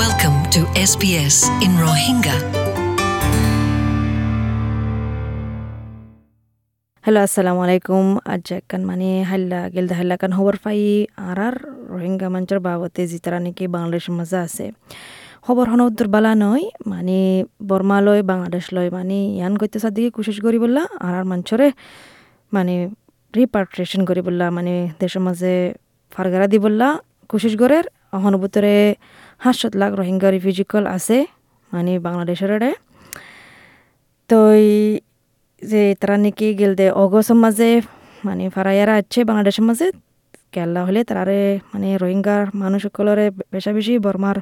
Welcome to SBS in Rohingya. Hello আসসালামু আলাইকুম আজ একখান মানে হাল্লা গেলদা হাল্লা কান খবর পাই আর আর রোহিঙ্গা মঞ্চর বাবতে জিতারা নাকি বাংলাদেশের মাঝে আছে খবর হন উত্তর নয় মানে বর্মা লয় বাংলাদেশ লয় মানে ইয়ান করতে দিকে কোশিশ করি বললা আর আর মঞ্চরে মানে রিপার্ট্রেশন করি বললা মানে দেশের মাঝে ফারগারা দি বললা কোশিশ করের অহনুভূতরে হাসত লাখ রোহিঙ্গা রিফিউজিকল আছে মানে বাংলাদেশের এড়ে তো যে তারা নাকি গেল দে অগস্টের মাঝে মানে ফারাইয়ারা আছে বাংলাদেশের মাঝে কেল্লা হলে তারারে মানে রোহিঙ্গার মানুষ সকলরে বেশা বেশি বর্মার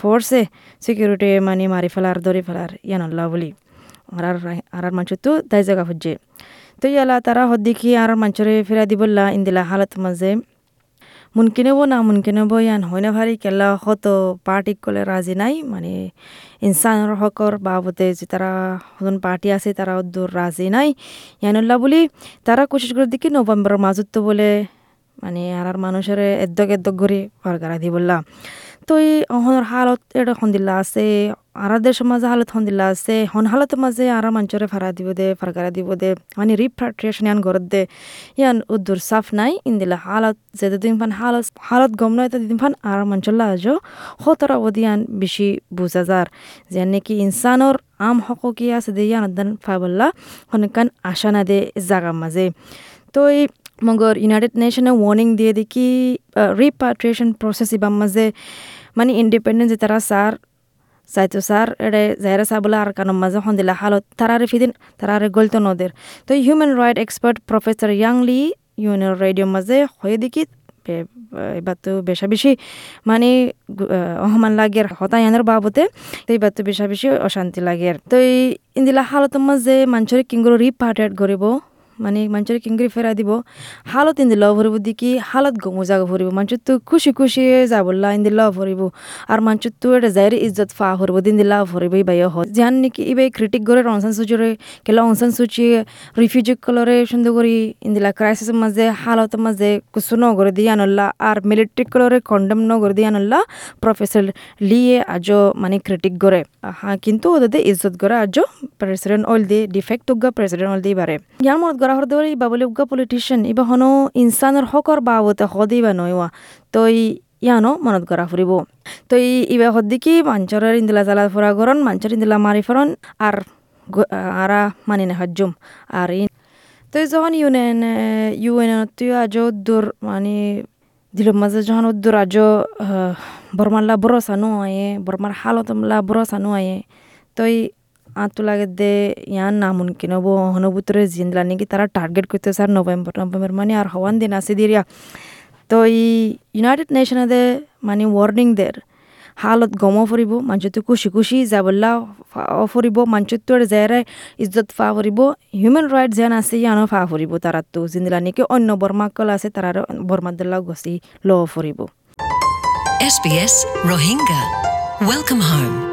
ফোর্সে সিকিউরিটি মানে মারি ফেলার, ধরে ফেলার ইয়ানল্লা বলি। আর আর মানুষ তো দায় জায়গা খুঁজছে। তো ইয়ালা তারা হদ্দিকি আর মানুষরে ফেরা দিবল্লা, ইন্দিলা হালত মাঝে। মুনকিনেব না মুনকিনেব ইয়ান হয় না ভারি কেলা হত পার্টি কলে রাজি নাই মানে ইনসানৰ হকৰ বাবদে যে তারা হজন পার্টি আছে তারা দূর রাজি নাই। ইয়ানুল্লাহ বলি, তারা কোশিশ করে দেখি নভেম্বরের মাজত তো বলে মানে আর মানুষের এদ্দক এদ্দক করে ফারগারা দি বললা তো এই অহনের হালত এটা সন্দিল্লা আছে আর দেশের মাঝে হালত সন্দিল্লা আছে, হন হালতের মাঝে আর মানুষরে ফারা দিব দে ফারগারা দিব দে মানে রিফ্রাট্রিয়েশন ইয়ান ঘরত দে ইয়ান উদ্দুর সাফ নাই ইন্দিলা হালত, যে দিন ফান হালত হালত গম নয় দিন ফান আর মানুষল্লা আজ হতর অবধিয়ান বেশি বুঝা যার। যে নাকি ইনসানর আম হক কি আছে দে ইয়ান দান ফাবল্লা হনকান আশা না দে জাগার মাঝে। তো এই মগর ইউনাইটেড নেশনে ওয়ার্নিং দিয়ে দেখি রিপাট্রিয়েশন প্রসেস ইবার মাঝে মানে ইন্ডিপেন্ডেন্স তারা সার সাইতো সার, এড়ে জায়রা সাবলা আর কানো মাঝে হন্দিলা হালত তারারে ফিদিন, তারারে গলতো নদের। তো human right expert professor Yanghee Lee union radio মাঝে হয়ে দেখি এবার তো বেশা বেশি মানে অহমান লাগের হতায়ানের বাবতে, তো এবার তো বেশা বেশি অশান্তি লাগের। তো ইন্দিলা হালতের মাঝে মানুষের কিংগুলো রিপার্টেড করিব মানে মানুষের কিংগরি ফেরা দিব। হালত ইন্দি লভ ভরিব দেখি হালত গমু জাগা ভরিব মানুষের তো খুশি খুশি যাবল্লা ইন্দি লভ ভরিব আর মানুষের তো এটা যাই ইজ্জত ফা ভরিব দিন লাভ ভরিব এই বাইয় হয় জান নাকি ইবাই ক্রিটিক করে অনসান সুচিরে কেলা অনসান সুচি রিফিউজি কলরে সুন্দর করি ইন্দিলা ক্রাইসিসের মাঝে হালতের মাঝে কুসু ন করে দিয়ে আনল্লা আর মিলিটারি কলরে কন্ডেম ন করে দিয়ে আনল্লা প্রফেসর লিয়ে আজ মানে ক্রিটিক করে হ্যাঁ কিন্তু ওদের ইজ্জত করে আজ প্রেসিডেন্ট অল দিয়ে ডিফেক্ট প্রেসিডেন্ট অল দিয়ে বারে। ইয়ার মত গড়া বলে উগা পলিটিশিয়ান ইবা হনো ইনসানের হকর বাবতে হদিবা নয়ওয়া তো ইয়ানো মনত করা ফুরিব তো ইবা হদ্দিকি মাঞ্চরের ইন্দিলা জ্বালা ফুরা গরন মাঞ্চর ইন্দিলা মারি ফরন আর আরা মানি না হজ্জুম আর তো যখন ইউনিয়ন ইউএনএন তুই আজ দূর মানে দিলের মাঝে যখন উদ্দুর আজ বর্মাল্লা বড় সানু আয়ে বর্মার হালতমলা বড় সানু আয়ে তো হব হনভূতরে জিনলা নাকি তারা টার্গেট করতে স্যার নভেম্বর নভেম্বর মানে আর হওয়ান দিন আছে দিরিয়া তো এই ইউনাইটেড নেশনে মানে ওয়ার্নিং দের, হালত গম ফুরিব মানুষতো খুশি খুশি যাবল্লা ফুরিব মানুষতো জেরে ইজ্জত ফা ফুরিব হিউম্যান রাইট যেন আছে ইয়ানো ফা ফুরিব তারা তো জিন্দিলা নাকি অন্য বর্মাকল আছে তারা বর্মাদুল্লাহ গছি ল ফুরিব SBS Rohingya. Welcome home.